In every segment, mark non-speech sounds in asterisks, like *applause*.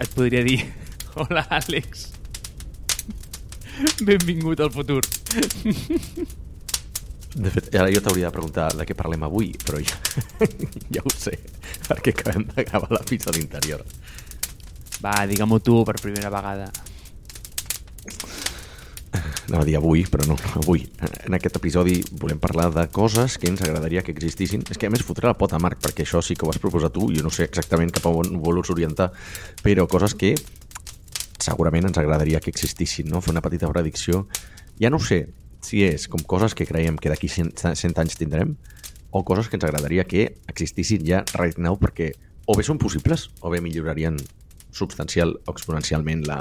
et podria dir *laughs* Hola, Àlex. *laughs* Benvingut al futur. De fet, ara jo t'hauria de preguntar de què parlem avui, però ja, *laughs* ja ho sé, perquè acabem de gravar la pista a l'interior. Va, digue-m'ho tu per primera vegada. Anava a dir avui, però no, avui. En aquest episodi volem parlar de coses que ens agradaria que existissin. És que a més fotré la pota, Marc, perquè això sí que ho has proposat tu, jo no sé exactament cap a on vols orientar, però coses que segurament ens agradaria que existissin, no? Fer una petita predicció. Ja no sé si és com coses que creiem que d'aquí 100, 100 anys tindrem o coses que ens agradaria que existissin ja right now perquè o bé són possibles o bé millorarien substancial o exponencialment la,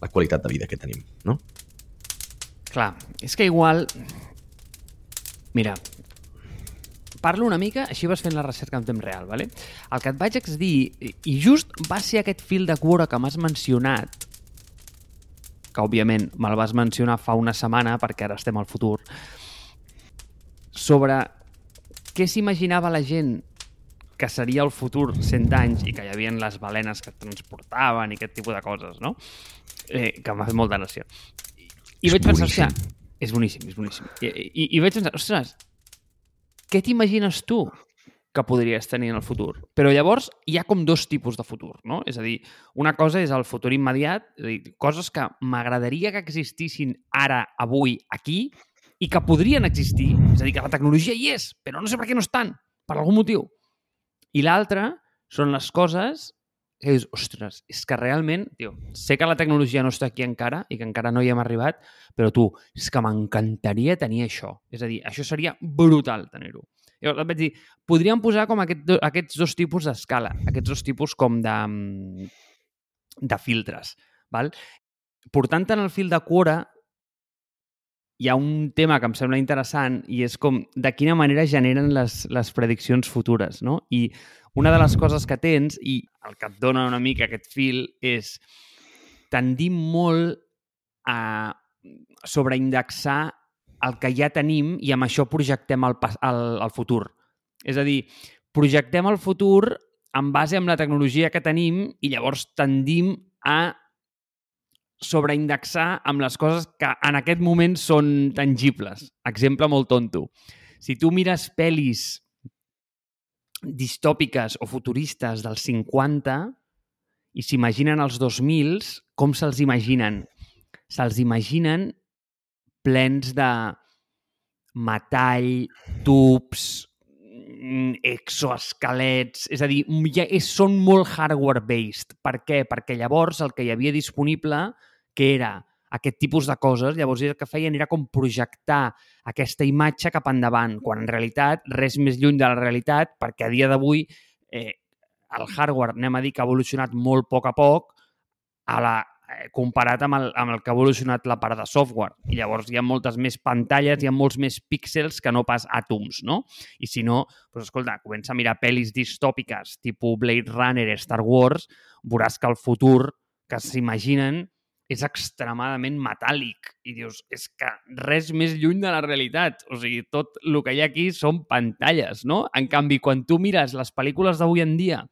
la qualitat de vida que tenim, no? Clar, és que igual... Mira, parlo una mica, així vas fent la recerca en temps real, ¿vale? El que et vaig dir, i just va ser aquest fil de cuora que m'has mencionat, que òbviament me'l vas mencionar fa una setmana perquè ara estem al futur, sobre què s'imaginava la gent que seria el futur 100 anys i que hi havia les balenes que transportaven i aquest tipus de coses, no? Eh, que m'ha fet molta gràcia. I És vaig pensar, boníssim. hòstia, és boníssim, és boníssim. I, i, i vaig pensar, ostres, què t'imagines tu que podries tenir en el futur? Però llavors hi ha com dos tipus de futur, no? És a dir, una cosa és el futur immediat, és a dir, coses que m'agradaria que existissin ara, avui, aquí, i que podrien existir, és a dir, que la tecnologia hi és, però no sé per què no estan, per algun motiu. I l'altra són les coses que dius, ostres, és que realment, tio, sé que la tecnologia no està aquí encara i que encara no hi hem arribat, però tu, és que m'encantaria tenir això. És a dir, això seria brutal tenir-ho. Llavors et vaig dir, podríem posar com aquest, aquests dos tipus d'escala, aquests dos tipus com de, mm, de filtres. Val? Portant en el fil de Quora, hi ha un tema que em sembla interessant i és com de quina manera generen les, les prediccions futures, no? I una de les coses que tens, i el que et dona una mica aquest fil, és tendim molt a sobreindexar el que ja tenim i amb això projectem el, el, el futur. És a dir, projectem el futur en base amb la tecnologia que tenim i llavors tendim a sobreindexar amb les coses que en aquest moment són tangibles. Exemple molt tonto. Si tu mires pel·lis distòpiques o futuristes dels 50 i s'imaginen els 2000, com se'ls imaginen? Se'ls imaginen plens de metall, tubs, mm, exoesquelets... És a dir, ja és, són molt hardware-based. Per què? Perquè llavors el que hi havia disponible, que era aquest tipus de coses, llavors el que feien era com projectar aquesta imatge cap endavant, quan en realitat res més lluny de la realitat, perquè a dia d'avui eh, el hardware, anem a dir, que ha evolucionat molt a poc a poc, a la, eh, comparat amb el, amb el que ha evolucionat la part de software. I llavors hi ha moltes més pantalles, hi ha molts més píxels que no pas àtoms, no? I si no, doncs escolta, comença a mirar pel·lis distòpiques, tipus Blade Runner, Star Wars, veuràs que el futur que s'imaginen és extremadament metàl·lic. I dius, és que res més lluny de la realitat. O sigui, tot el que hi ha aquí són pantalles, no? En canvi, quan tu mires les pel·lícules d'avui en dia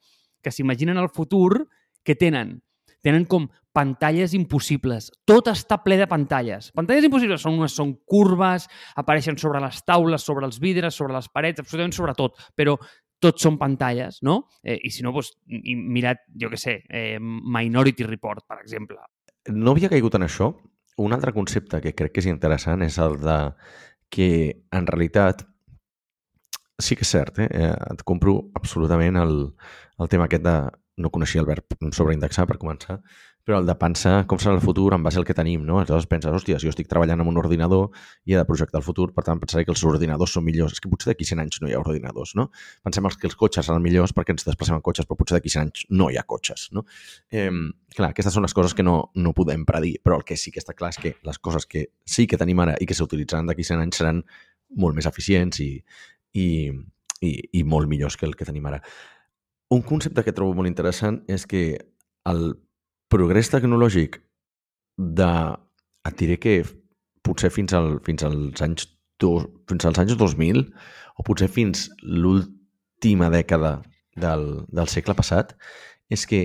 que s'imaginen el futur, què tenen? Tenen com pantalles impossibles. Tot està ple de pantalles. Pantalles impossibles són unes són curves, apareixen sobre les taules, sobre els vidres, sobre les parets, absolutament sobre tot, però tots són pantalles, no? Eh, I si no, doncs, i mirad, jo què sé, eh, Minority Report, per exemple. No havia caigut en això. Un altre concepte que crec que és interessant és el de que, en realitat, sí que és cert, eh? eh, et compro absolutament el, el tema aquest de... No coneixia el verb sobreindexar, per començar, però el de pensar com serà el futur en base al que tenim, no? Aleshores penses, hòstia, si jo estic treballant amb un ordinador i he de projectar el futur, per tant pensaré que els ordinadors són millors. És que potser d'aquí 100 anys no hi ha ordinadors, no? Pensem que els cotxes seran millors perquè ens desplacem en cotxes, però potser d'aquí 100 anys no hi ha cotxes, no? Eh, clar, aquestes són les coses que no, no podem predir, però el que sí que està clar és que les coses que sí que tenim ara i que s'utilitzaran d'aquí 100 anys seran molt més eficients i, i, i, i molt millors que el que tenim ara. Un concepte que trobo molt interessant és que el progrés tecnològic de, et diré que potser fins, al, fins als anys dos, fins als anys 2000 o potser fins l'última dècada del, del segle passat és que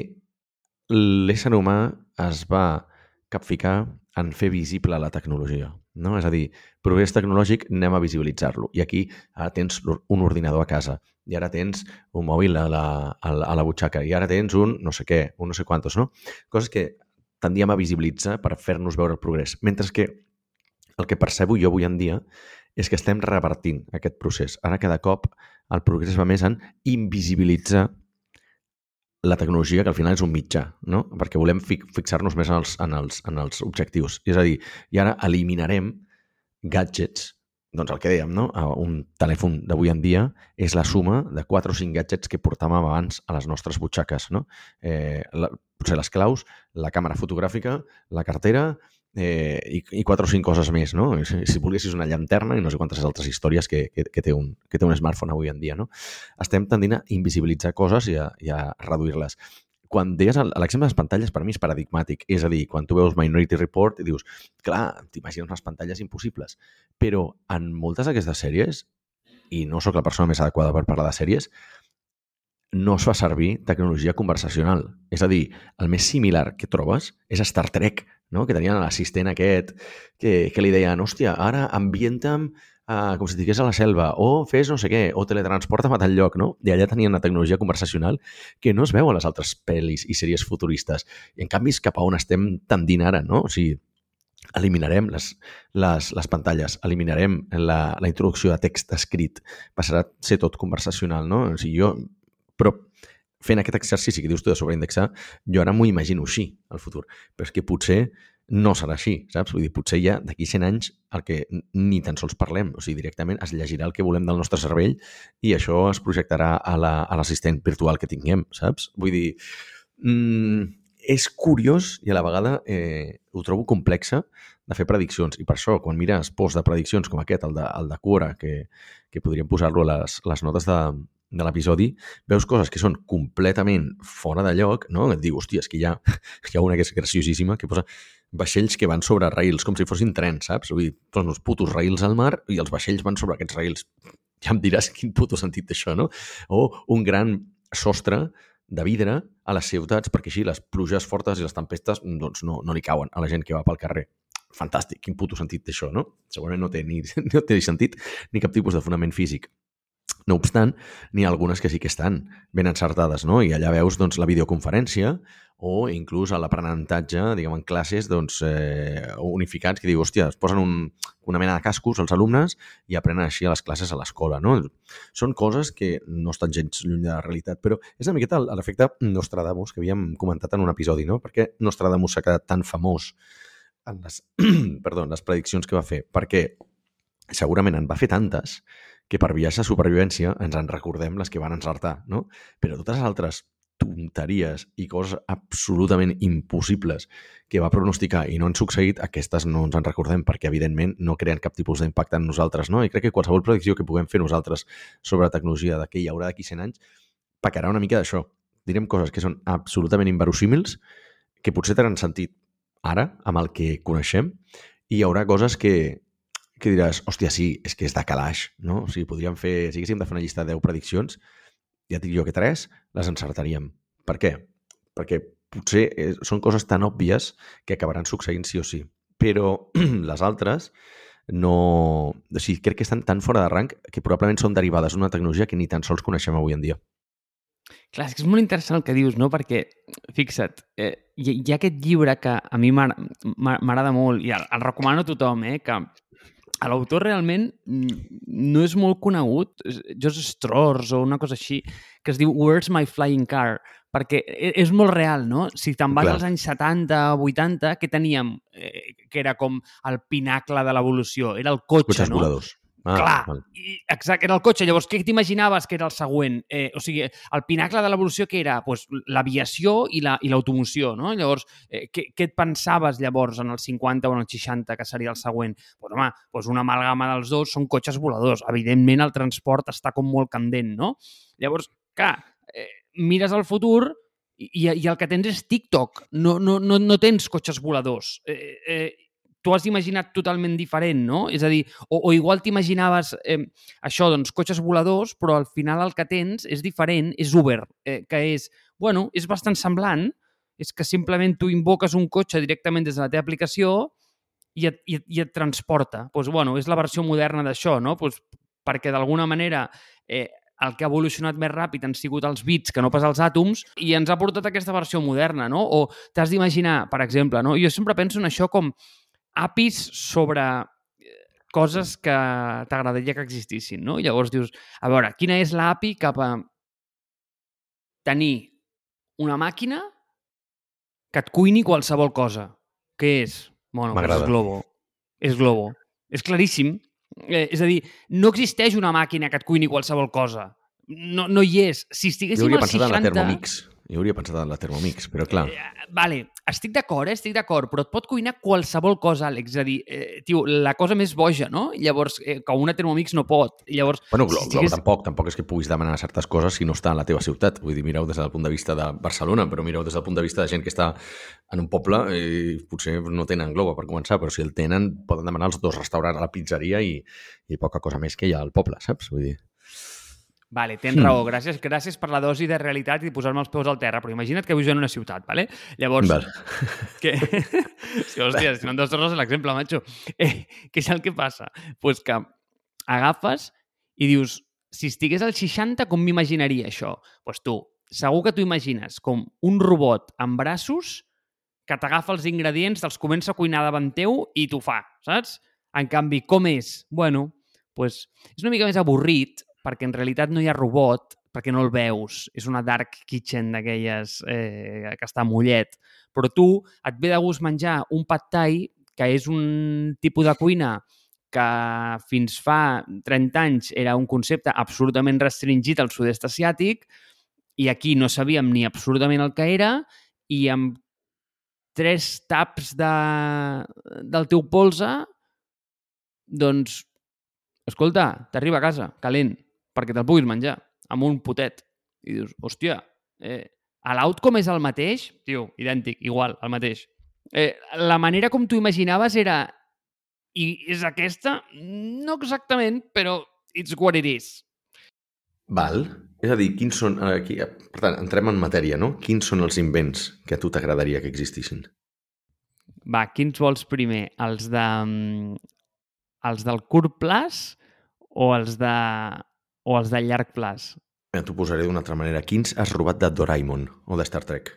l'ésser humà es va capficar en fer visible la tecnologia. No? És a dir, progrés tecnològic, anem a visibilitzar-lo. I aquí ara tens un ordinador a casa, i ara tens un mòbil a la, a la, a la butxaca, i ara tens un no sé què, un no sé quantos, no? Coses que tendíem a visibilitzar per fer-nos veure el progrés. Mentre que el que percebo jo avui en dia és que estem revertint aquest procés. Ara cada cop el progrés va més en invisibilitzar la tecnologia, que al final és un mitjà, no? perquè volem fi fixar-nos més en els, en, els, en els objectius. És a dir, i ara eliminarem gadgets, doncs el que dèiem, no? un telèfon d'avui en dia és la suma de 4 o 5 gadgets que portàvem abans a les nostres butxaques. No? Eh, la, potser les claus, la càmera fotogràfica, la cartera, eh, i, i quatre o cinc coses més, no? Si, si volguessis una llanterna i no sé quantes altres històries que, que, que, té un, que té un smartphone avui en dia, no? Estem tendint a invisibilitzar coses i a, i a reduir-les. Quan deies l'exemple de les pantalles, per mi és paradigmàtic. És a dir, quan tu veus Minority Report i dius, clar, t'imagines unes pantalles impossibles. Però en moltes d'aquestes sèries, i no sóc la persona més adequada per parlar de sèries, no es fa servir tecnologia conversacional. És a dir, el més similar que trobes és Star Trek, no? que tenien l'assistent aquest que, que li deien, hòstia, ara ambienta'm uh, com si estigués a la selva, o fes no sé què, o teletransporta'm a tal lloc, no? I allà tenien una tecnologia conversacional que no es veu a les altres pel·lis i sèries futuristes. I en canvi és cap a on estem tendint ara, no? O sigui, eliminarem les, les, les pantalles, eliminarem la, la introducció de text escrit, passarà a ser tot conversacional, no? O sigui, jo... Però fent aquest exercici que dius tu de sobreindexar, jo ara m'ho imagino així, al futur. Però és que potser no serà així, saps? Vull dir, potser ja d'aquí 100 anys el que ni tan sols parlem, o sigui, directament es llegirà el que volem del nostre cervell i això es projectarà a l'assistent la, virtual que tinguem, saps? Vull dir, mmm, és curiós i a la vegada eh, ho trobo complexa de fer prediccions i per això quan mires posts de prediccions com aquest, el de, el de Quora, que, que podríem posar-lo a les, les notes de, de l'episodi, veus coses que són completament fora de lloc, no? Et diu, hòstia, és que hi ha, *laughs* hi ha una que és graciosíssima, que posa vaixells que van sobre rails, com si fossin trens, saps? Vull dir, posen uns putos rails al mar i els vaixells van sobre aquests rails. Ja em diràs quin puto sentit té això, no? O un gran sostre de vidre a les ciutats perquè així les pluges fortes i les tempestes doncs no, no li cauen a la gent que va pel carrer. Fantàstic, quin puto sentit té això, no? Segurament no té, ni, *laughs* no té sentit ni cap tipus de fonament físic. No obstant, n'hi ha algunes que sí que estan ben encertades, no? I allà veus doncs, la videoconferència o inclús l'aprenentatge, diguem, en classes doncs, eh, unificats, que diu, hòstia, es posen un, una mena de cascos als alumnes i aprenen així a les classes a l'escola, no? Són coses que no estan gens lluny de la realitat, però és una miqueta l'efecte Nostradamus que havíem comentat en un episodi, no? Per què Nostradamus s'ha quedat tan famós en les, *clears throat* perdó, en les prediccions que va fer? Perquè segurament en va fer tantes que per viatge de supervivència ens en recordem les que van encertar, no? Però totes les altres tonteries i coses absolutament impossibles que va pronosticar i no han succeït, aquestes no ens en recordem perquè, evidentment, no creen cap tipus d'impacte en nosaltres. No? I crec que qualsevol predicció que puguem fer nosaltres sobre tecnologia de què hi haurà d'aquí 100 anys pecarà una mica d'això. Direm coses que són absolutament inverosímils, que potser tenen sentit ara, amb el que coneixem, i hi haurà coses que, que diràs, hòstia, sí, és que és de calaix, no? O sigui, podríem fer, si haguéssim de fer una llista de 10 prediccions, ja et dic jo que 3 les encertaríem. Per què? Perquè potser eh, són coses tan òbvies que acabaran succeint sí o sí. Però *clears throat* les altres no... O sigui, crec que estan tan fora de rang que probablement són derivades d'una tecnologia que ni tan sols coneixem avui en dia. Clar, és que és molt interessant el que dius, no? Perquè, fixa't, eh, hi, hi ha aquest llibre que a mi m'agrada molt i el, el recomano a tothom, eh? Que l'autor realment no és molt conegut, Joseph Strauss o una cosa així, que es diu Where's My Flying Car? Perquè e, és molt real, no? Si te'n vas Clar. als anys 70, 80, què teníem? Eh, que era com el pinacle de l'evolució. Era el cotxe, no? voladors. Ah, Clar, val. i, exacte, era el cotxe. Llavors, què t'imaginaves que era el següent? Eh, o sigui, el pinacle de l'evolució que era? Pues, L'aviació i l'automoció, la, no? Llavors, eh, què, què et pensaves llavors en els 50 o en els 60 que seria el següent? Pues, home, pues una amalgama dels dos són cotxes voladors. Evidentment, el transport està com molt candent, no? Llavors, clar, eh, mires al futur i, i el que tens és TikTok. No, no, no, no tens cotxes voladors. Eh, eh, tu has imaginat totalment diferent, no? És a dir, o, o igual t'imaginaves eh, això, doncs, cotxes voladors, però al final el que tens és diferent, és Uber, eh, que és, bueno, és bastant semblant, és que simplement tu invoques un cotxe directament des de la teva aplicació i et, i, i et transporta. Pues, bueno, és la versió moderna d'això, no? Pues, perquè d'alguna manera eh, el que ha evolucionat més ràpid han sigut els bits que no pas els àtoms i ens ha portat aquesta versió moderna, no? O t'has d'imaginar, per exemple, no? jo sempre penso en això com APIs sobre eh, coses que t'agradaria que existissin, no? I llavors dius, a veure, quina és l'API cap a tenir una màquina que et cuini qualsevol cosa? Què és? Bueno, és Globo. És Globo. És claríssim. Eh, és a dir, no existeix una màquina que et cuini qualsevol cosa. No, no hi és. Si Jo estiguéssim hauria al pensat 60... en la Thermomix. Jo hauria pensat en la Thermomix, però clar... Eh, vale, estic d'acord, eh? estic d'acord, però et pot cuinar qualsevol cosa, Àlex. És a dir, eh, tio, la cosa més boja, no? Llavors, eh, que una Thermomix no pot. Llavors, Bueno, si Globo, estigués- tampoc, tampoc és que puguis demanar certes coses si no està a la teva ciutat. Vull dir, mireu des del punt de vista de Barcelona, però mireu des del punt de vista de gent que està en un poble i potser no tenen Globo per començar, però si el tenen poden demanar els dos restaurants a la pizzeria i, i poca cosa més que hi ha al poble, saps? Vull dir, Vale, tens Hmm. raó. Gràcies, gràcies per la dosi de realitat i posar-me els peus al terra. Però imagina't que vius en una ciutat, vale? Llavors, Val. *laughs* que... sí, hòstia, si no em dos torres l'exemple, macho. Eh, què és el que passa? pues que agafes i dius, si estigués al 60, com m'imaginaria això? pues tu, segur que t'ho imagines com un robot amb braços que t'agafa els ingredients, te'ls comença a cuinar davant teu i t'ho fa, saps? En canvi, com és? Bueno, pues, és una mica més avorrit, perquè en realitat no hi ha robot, perquè no el veus. És una dark kitchen d'aquelles eh, que està mullet. Però tu et ve de gust menjar un pad thai, que és un tipus de cuina que fins fa 30 anys era un concepte absolutament restringit al sud-est asiàtic i aquí no sabíem ni absolutament el que era i amb tres taps de, del teu polze doncs, escolta, t'arriba a casa, calent, perquè te'l puguis menjar, amb un potet. I dius, hòstia, eh, l'outcome és el mateix? Tio, idèntic, igual, el mateix. Eh, la manera com tu imaginaves era... I és aquesta? No exactament, però it's what it is. Val. És a dir, quins són... Aquí, per tant, entrem en matèria, no? Quins són els invents que a tu t'agradaria que existissin? Va, quins vols primer? Els de... mm, Els del curt plaç o els de... o els de llarg plaç? Eh, T'ho posaré d'una altra manera. Quins has robat de Doraemon o de Star Trek?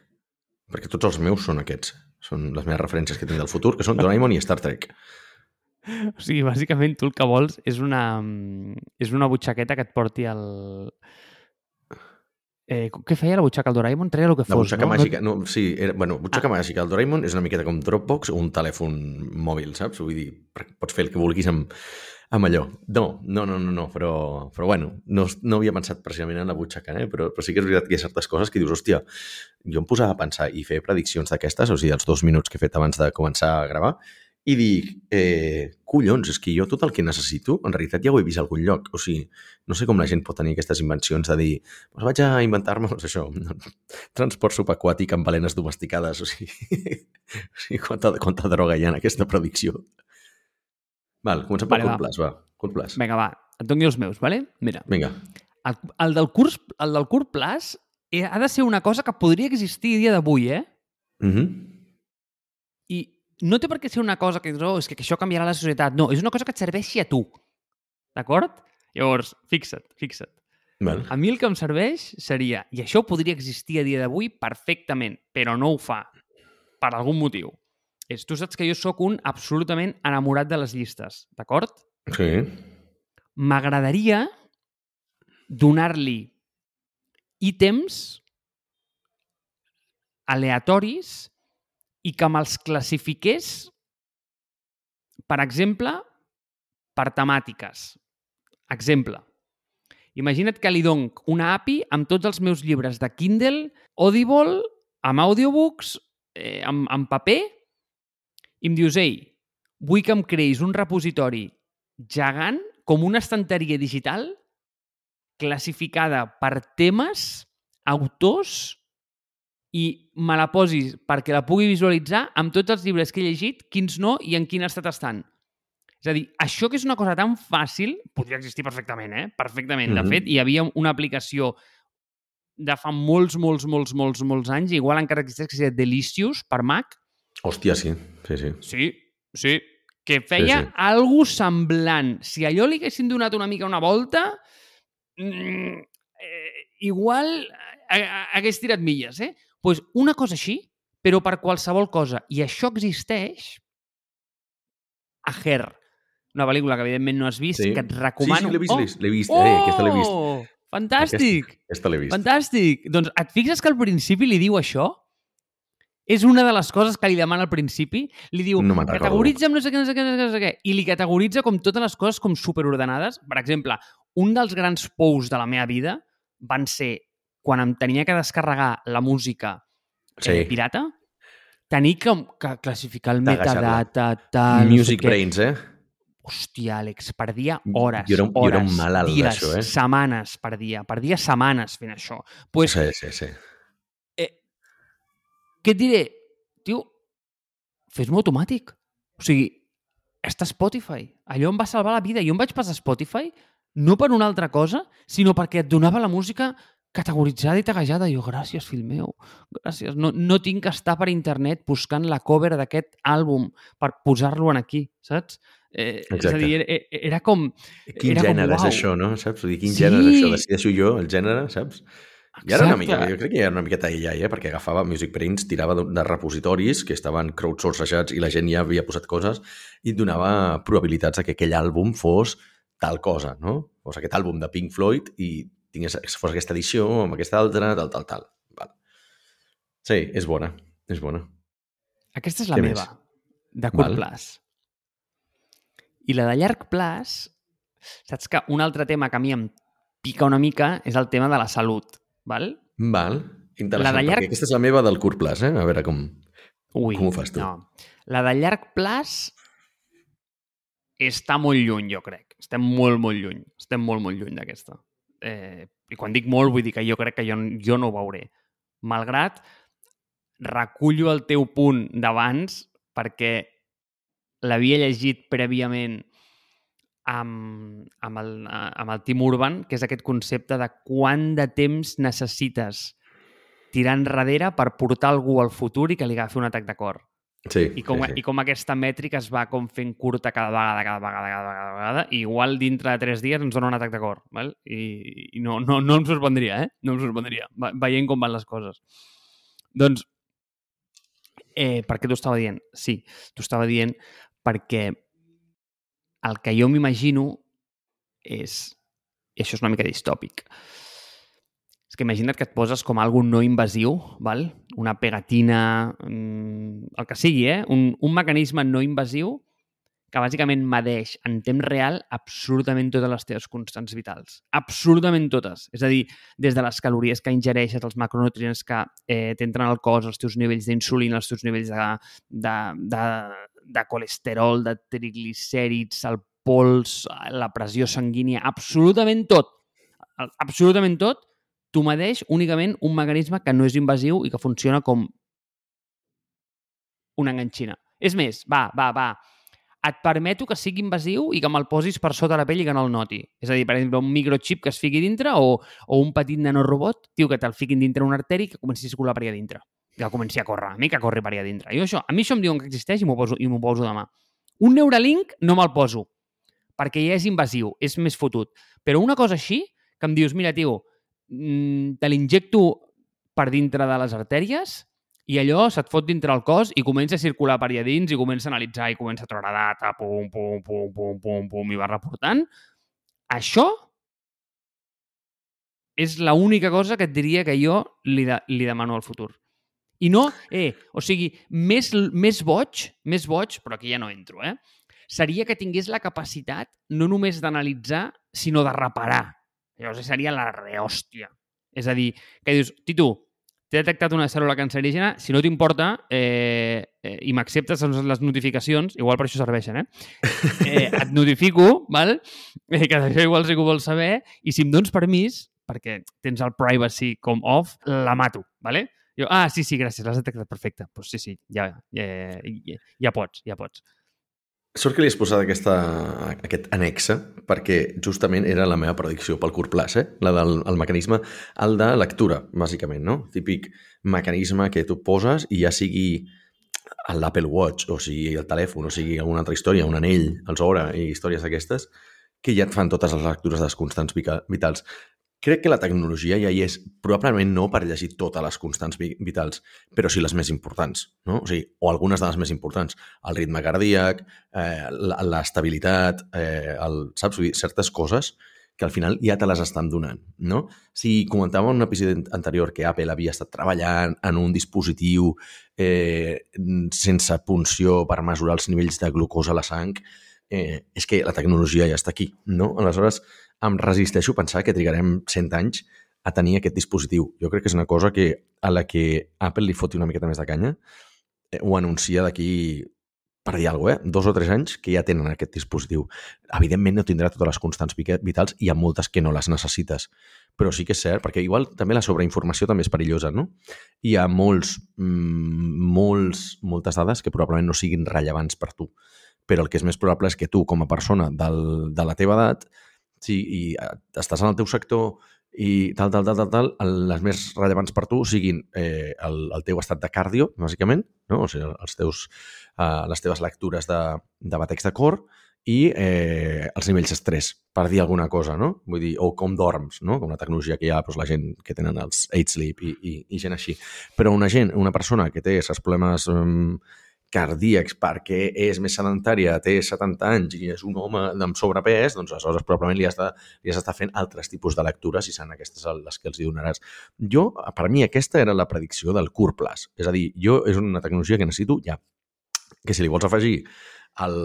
Perquè tots els meus són aquests. Són les meves referències que tinc del futur, que són Doraemon i Star Trek. *laughs* O sigui, bàsicament tu el que vols és una, mm, és una butxaqueta que et porti al... Eh, què feia la butxaca al Doraemon? Treia el que La fos, butxaca no? màgica... No, sí, era, bueno, butxaca ah. màgica del Doraemon és una miqueta com Dropbox o un telèfon mòbil, saps? Vull dir, pots fer el que vulguis amb, amb allò. No, no, no, no, no però, però bueno, no, no havia pensat precisament en la butxaca, eh? però, però sí que és veritat que hi ha certes coses que dius, hòstia, jo em posava a pensar i fer prediccions d'aquestes, o sigui, els dos minuts que he fet abans de començar a gravar, i dic, eh, collons, és que jo tot el que necessito, en realitat ja ho he vist a algun lloc. O sigui, no sé com la gent pot tenir aquestes invencions de dir, pues vaig a inventar-me, *laughs* doncs això, transport subaquàtic amb balenes domesticades. O sigui, *laughs* o sigui quanta, quanta droga hi ha en aquesta predicció. Val, comencem pel Vale, curt va. plaç, va. Curt plaç. Vinga, va, et doni els meus, vale? Mira, Vinga. el, el, del curs, el del curt plaç eh, ha de ser una cosa que podria existir a dia d'avui, eh? Mm -hmm. No té per què ser una cosa que dius, oh, és que això canviarà la societat. No, és una cosa que et serveixi a tu. D'acord? Llavors, fixa't, fixa't. Val. A mi el que em serveix seria, i això podria existir a dia d'avui perfectament, però no ho fa, per algun motiu. És, tu saps que jo sóc un absolutament enamorat de les llistes, d'acord? Sí. M'agradaria donar-li ítems aleatoris i que me'ls classifiqués, per exemple, per temàtiques. Exemple. Imagina't que li dono una API amb tots els meus llibres de Kindle, Audible, amb audiobooks, eh, amb, amb paper, i em dius, ei, vull que em creïs un repositori gegant, com una estanteria digital, classificada per temes, autors, i me la posis perquè la pugui visualitzar amb tots els llibres que he llegit, quins no i en quin estat estan. És a dir, això que és una cosa tan fàcil, podria existir perfectament, eh? Perfectament. Mm -hmm. Mhm. De fet, hi havia una aplicació de fa molts, molts, molts, molts, molts anys, igual encara existeix, que es deia Delicious, per Mac. Hòstia, sí. Sí, sí. Sí, sí. Que feia Sí, sí, algo semblant. Si allò li haguessin donat una mica una volta, mm, eh, igual eh, hagués tirat milles, eh? Pues una cosa així, però per qualsevol cosa. I això existeix a Her, una pel·lícula que evidentment no has vist, Sí. que et Sí, recomano. sí, l'he vist, oh, l'he vist. L'he vist, eh? Aquesta l'he vist. Oh, fantàstic! Aquesta l'he vist. Fantàstic! Doncs et fixes que al principi li diu això? És una de les coses que li demana al principi. Li diu, No categoritza'm no sé què, no sé què, no sé què, no sé què. I li categoritza com totes les coses com superordenades. Per exemple, un dels grans pous de la meva vida van ser quan em tenia que descarregar la música Sí. eh, pirata, tenir que, que classificar el metadata, tal, Music no sé què. Brains, eh? Hòstia, Àlex, perdia hores, Jo era un- jo era un hores, malalt dies, d'això, eh? setmanes perdia, perdia setmanes fent això. Pues, Sí, sí, sí. eh, què et diré? Tio, fes-m'ho automàtic. O sigui, està Spotify. Allò em va salvar la vida. Jo em vaig passar a Spotify no per una altra cosa, sinó perquè et donava la música categoritzada i taguejada. Jo, gràcies, fill meu, gràcies. No, no tinc que estar per internet buscant la cover d'aquest àlbum per posar-lo en aquí, saps? Eh, és a dir, era, era com... Quin Era com, gènere és uau. això, no? Saps? Dir, quin Sí. gènere és això? Decideixo jo el gènere, saps? I era una mica, jo crec que ja era una miqueta AI, eh? perquè agafava Music Brains, tirava de, de repositoris que estaven crowdsourcejats i la gent ja havia posat coses i et donava probabilitats de que aquell àlbum fos tal cosa, no? Fos aquest àlbum de Pink Floyd i tingués, fos aquesta edició amb aquesta altra, tal, tal, tal. Val. Sí, és bona, és bona. Aquesta és la Què meva, més? de curt Val. plaç. I la de llarg plaç, saps que un altre tema que a mi em pica una mica és el tema de la salut, val? Val, interessant, La de llarg- aquesta és la meva del curt plaç, eh? A veure com... Ui, Com ho fas tu? No. La de llarg plaç està molt lluny, jo crec. Estem molt, molt lluny. Estem molt, molt lluny d'aquesta. Eh, I quan dic molt, vull dir que jo crec que jo, jo no ho veuré. Malgrat, recullo el teu punt d'abans perquè l'havia llegit prèviament amb, amb, el, amb el Tim Urban, que és aquest concepte de quant de temps necessites tirar enrere per portar algú al futur i que li agafi un atac de cor. Sí, I com, sí, sí. I com aquesta mètrica es va com fent curta cada vegada, cada vegada, cada vegada, cada vegada, i igual dintre de tres dies ens dona un atac de cor. Val? I, i no, no, no em sorprendria, eh? No em sorprendria, ve- veient com van les coses. Doncs, eh, per què t'ho estava dient? Sí, t'ho estava dient perquè el que jo m'imagino és... I això és una mica distòpic. És que imagina't que et poses com algo no invasiu, val? una pegatina, mm, el que sigui, eh? un, un mecanisme no invasiu que bàsicament medeix en temps real absolutament totes les teves constants vitals. Absolutament totes. És a dir, des de les calories que ingereixes, els macronutrients que eh, t'entren al cos, els teus nivells d'insulina, els teus nivells de, de, de, de colesterol, de triglicèrids, el pols, la pressió sanguínia, absolutament tot. Absolutament tot t'ho medeix únicament un mecanisme que no és invasiu i que funciona com una enganxina. És més, va, va, va, et permeto que sigui invasiu i que me'l posis per sota la pell i que no el noti. És a dir, per exemple, un microchip que es fiqui dintre o, o un petit nanorobot, tio, que te'l fiquin dintre una arteri que comenci a circular per allà dintre. Que comenci a córrer, a mi que corri per allà dintre. Jo això, a mi això em diuen que existeix i m'ho poso, i poso demà. Un Neuralink no me'l poso, perquè ja és invasiu, és més fotut. Però una cosa així, que em dius, mira, tio, te l'injecto per dintre de les artèries i allò se't fot dintre el cos i comença a circular per allà dins i comença a analitzar i comença a treure data, pum, pum, pum, pum, pum, pum, i va reportant. Això és l'única cosa que et diria que jo li, de, li demano al futur. I no, eh, o sigui, més, més boig, més boig, però aquí ja no entro, eh? Seria que tingués la capacitat no només d'analitzar, sinó de reparar. Llavors seria la rehòstia. És a dir, que dius, Titu, t'he detectat una cèl·lula cancerígena, si no t'importa eh, eh, i m'acceptes les notificacions, igual per això serveixen, eh? eh et notifico, val? Eh, que això igual que ho vols saber, i si em dones permís, perquè tens el privacy com off, la mato, vale? Jo, ah, sí, sí, gràcies, l'has detectat, perfecte. Pues sí, sí, ja, ja, ja, ja pots, ja pots. Sort que li has posat aquesta, aquest anexa perquè justament era la meva predicció pel curt plaç, eh? la del el mecanisme, el de lectura, bàsicament, no? Típic mecanisme que tu poses i ja sigui l'Apple Watch, o sigui el telèfon, o sigui alguna altra història, un anell, els Hora i històries d'aquestes, que ja et fan totes les lectures dels constants vitals. Crec que la tecnologia ja hi és, probablement no per llegir totes les constants vitals, però sí les més importants, no? O sigui, o algunes de les més importants. El ritme cardíac, eh, l'estabilitat, eh, el, saps? Vull dir, certes coses que al final ja te les estan donant, no? Si comentàvem en un episodi anterior que Apple havia estat treballant en un dispositiu eh, sense punció per mesurar els nivells de glucosa a la sang, és que la tecnologia ja està aquí, no? Aleshores, em resisteixo a pensar que trigarem 100 anys a tenir aquest dispositiu. Jo crec que és una cosa que a la que Apple li foti una miqueta més de canya eh, ho anuncia d'aquí per dir alguna cosa, eh? dos o tres anys que ja tenen aquest dispositiu. Evidentment no tindrà totes les constants vitals i hi ha moltes que no les necessites. Però sí que és cert, perquè igual també la sobreinformació també és perillosa, no? Hi ha molts, mmm, molts, moltes dades que probablement no siguin rellevants per tu. Però el que és més probable és que tu, com a persona del, de la teva edat, si i eh, estàs en el teu sector i tal, tal, tal, tal, tal, les més rellevants per tu siguin eh, el, el teu estat de cardio, bàsicament, no? o sigui, els teus, eh, les teves lectures de, de batecs de cor i eh, els nivells d'estrès, per dir alguna cosa, no? Vull dir, o com dorms, no? Com la tecnologia que hi ha, doncs, la gent que tenen els 8 sleep i, i, i gent així. Però una gent, una persona que té aquests problemes eh, cardíacs perquè és més sedentària, té 70 anys i és un home amb sobrepès, doncs aleshores probablement li has de, li has d'estar fent altres tipus de lectures i seran aquestes les que els donaràs. Jo, per mi, aquesta era la predicció del curt plaç. És a dir, jo és una tecnologia que necessito ja. Que si li vols afegir el,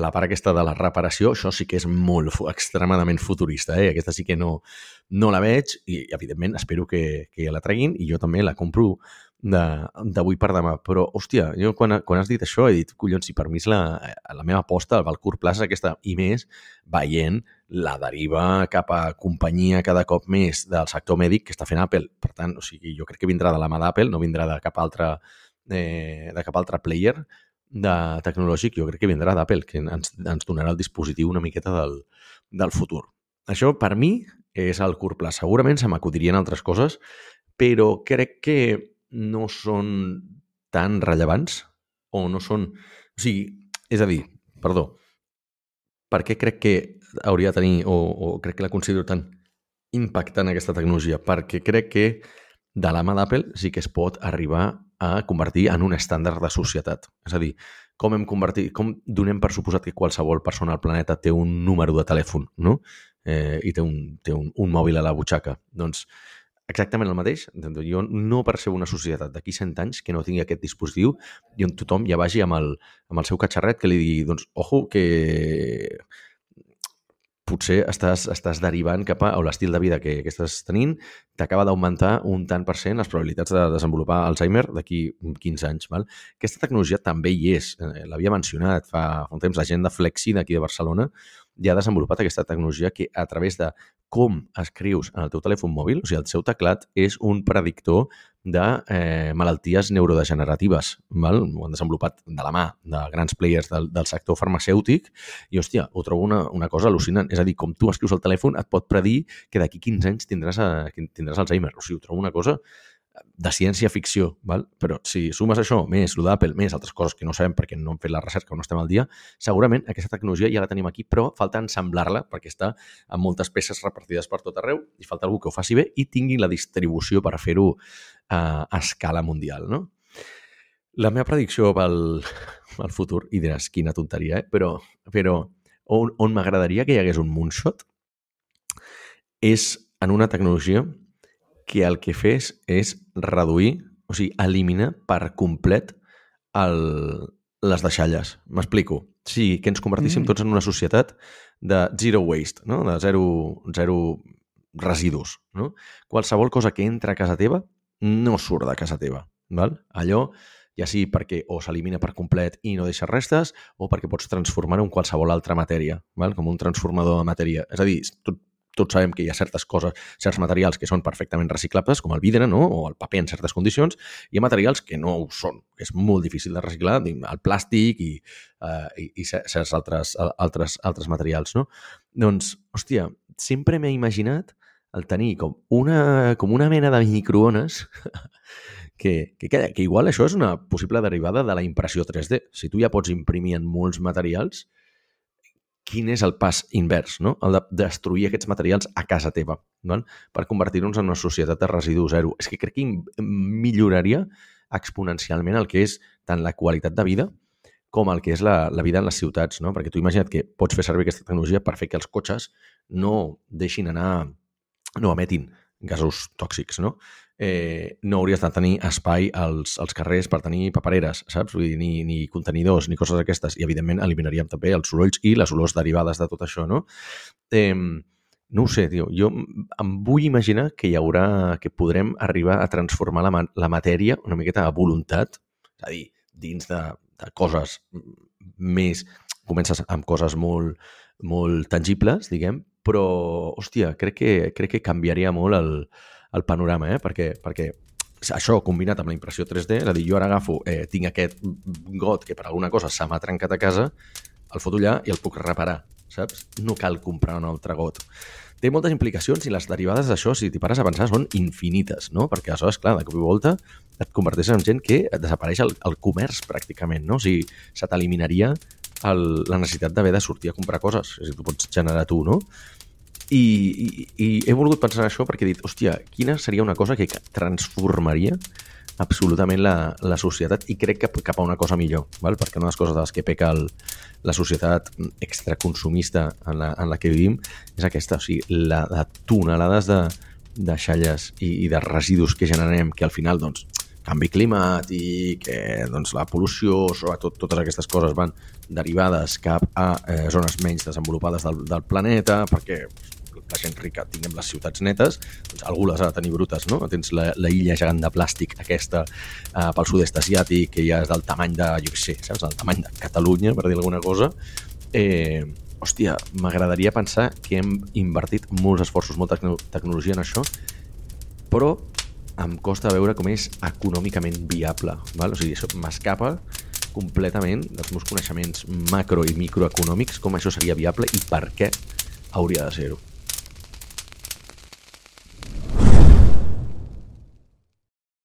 la part aquesta de la reparació, això sí que és molt, extremadament futurista, eh? Aquesta sí que no, no la veig i, evidentment, espero que, que ja la treguin i jo també la compro d'avui per demà. Però, hòstia, jo quan, quan has dit això he dit, collons, si per mi és la, la meva aposta al curt plaç aquesta, i més veient la deriva cap a companyia cada cop més del sector mèdic que està fent Apple. Per tant, o sigui, jo crec que vindrà de la mà d'Apple, no vindrà de cap altre, eh, de cap altre player de tecnològic, jo crec que vindrà d'Apple, que ens, ens donarà el dispositiu una miqueta del, del futur. Això, per mi, és el curt pla. Segurament se m'acudirien altres coses, però crec que no són tan rellevants o no són... O sigui, és a dir, perdó, per què crec que hauria de tenir o, o crec que la considero tan impactant aquesta tecnologia? Perquè crec que de la mà d'Apple sí que es pot arribar a convertir en un estàndard de societat. És a dir, com hem convertit, com donem per suposat que qualsevol persona al planeta té un número de telèfon, no? Eh, i té un, té un, un mòbil a la butxaca. Doncs exactament el mateix. Jo no percebo una societat d'aquí 100 anys que no tingui aquest dispositiu i on tothom ja vagi amb el, amb el seu catxarret que li digui, doncs, ojo, que potser estàs, estàs derivant cap a l'estil de vida que, que estàs tenint t'acaba d'augmentar un tant per cent les probabilitats de desenvolupar Alzheimer d'aquí 15 anys. Val? Aquesta tecnologia també hi és. Eh, l'havia mencionat fa, fa un temps la gent de Flexi d'aquí de Barcelona ja ha desenvolupat aquesta tecnologia que a través de com escrius en el teu telèfon mòbil, o sigui, el seu teclat és un predictor de eh, malalties neurodegeneratives. Val? Ho han desenvolupat de la mà de grans players del, del sector farmacèutic i, hòstia, ho trobo una, una cosa al·lucinant. És a dir, com tu escrius el telèfon, et pot predir que d'aquí 15 anys tindràs, a, tindràs Alzheimer. O sigui, ho trobo una cosa de ciència-ficció, val? però si sumes això, més el d'Apple, més altres coses que no sabem perquè no hem fet la recerca o no estem al dia, segurament aquesta tecnologia ja la tenim aquí, però falta ensamblar-la perquè està amb moltes peces repartides per tot arreu i falta algú que ho faci bé i tingui la distribució per fer-ho a, a escala mundial. No? La meva predicció pel, *laughs* pel futur, i diràs quina tonteria, eh? però, però on, on m'agradaria que hi hagués un moonshot és en una tecnologia que el que fes és reduir, o sigui, eliminar per complet el, les deixalles. M'explico. Sí, que ens convertíssim mm. tots en una societat de zero waste, no? de zero, zero residus. No? Qualsevol cosa que entra a casa teva no surt de casa teva. Val? Allò ja sigui perquè o s'elimina per complet i no deixa restes o perquè pots transformar-ho en qualsevol altra matèria, val? com un transformador de matèria. És a dir, tot tots sabem que hi ha certes coses, certs materials que són perfectament reciclables, com el vidre no? o el paper en certes condicions, hi ha materials que no ho són, és molt difícil de reciclar, el plàstic i, uh, i, i certs altres, altres, altres materials. No? Doncs, hòstia, sempre m'he imaginat el tenir com una, com una mena de microones *laughs* que, que, que, que igual això és una possible derivada de la impressió 3D. Si tu ja pots imprimir en molts materials, quin és el pas invers, no? el de destruir aquests materials a casa teva, no? per convertir-nos en una societat de residu zero. És que crec que milloraria exponencialment el que és tant la qualitat de vida com el que és la, la vida en les ciutats, no? perquè tu imagina't que pots fer servir aquesta tecnologia per fer que els cotxes no deixin anar, no emetin gasos tòxics, no? Eh, no hauries de tenir espai als, als carrers per tenir papereres, saps? Vull dir, ni, ni contenidors, ni coses d'aquestes. I, evidentment, eliminaríem també els sorolls i les olors derivades de tot això, no? Eh, no ho sé, tio. Jo em vull imaginar que hi haurà, que podrem arribar a transformar la, la matèria una miqueta a voluntat, és a dir, dins de, de coses més... Comences amb coses molt, molt tangibles, diguem, però, hòstia, crec que, crec que canviaria molt el, el panorama, eh? perquè, perquè això combinat amb la impressió 3D, és a dir, jo ara agafo, eh, tinc aquest got que per alguna cosa se m'ha trencat a casa, el foto allà i el puc reparar, saps? No cal comprar un altre got. Té moltes implicacions i les derivades d'això, si t'hi pares a pensar, són infinites, no? Perquè aleshores, clar, de cop i volta et converteixes en gent que desapareix el, el comerç pràcticament, no? O sigui, se t'eliminaria la necessitat d'haver de sortir a comprar coses. És a dir, tu pots generar tu, no? I, i, I he volgut pensar en això perquè he dit, hòstia, quina seria una cosa que transformaria absolutament la, la societat i crec que cap a una cosa millor, val? perquè una de les coses de les que peca el, la societat extraconsumista en la, en la que vivim és aquesta, o sigui, la, la tonelades de, de xalles i, i de residus que generem que al final, doncs, canvi climàtic, eh, doncs la pol·lució, sobretot totes aquestes coses van derivades cap a eh, zones menys desenvolupades del, del planeta, perquè la gent rica tinguem les ciutats netes, doncs algú les ha de tenir brutes, no? Tens la, la illa gegant de plàstic aquesta eh, pel sud-est asiàtic, que ja és del tamany de, jo què sé, saps? Del tamany de Catalunya, per dir alguna cosa. Eh, hòstia, m'agradaria pensar que hem invertit molts esforços, molta tecnologia en això, però em costa veure com és econòmicament viable. Val? O sigui, això m'escapa completament dels meus coneixements macro i microeconòmics, com això seria viable i per què hauria de ser-ho.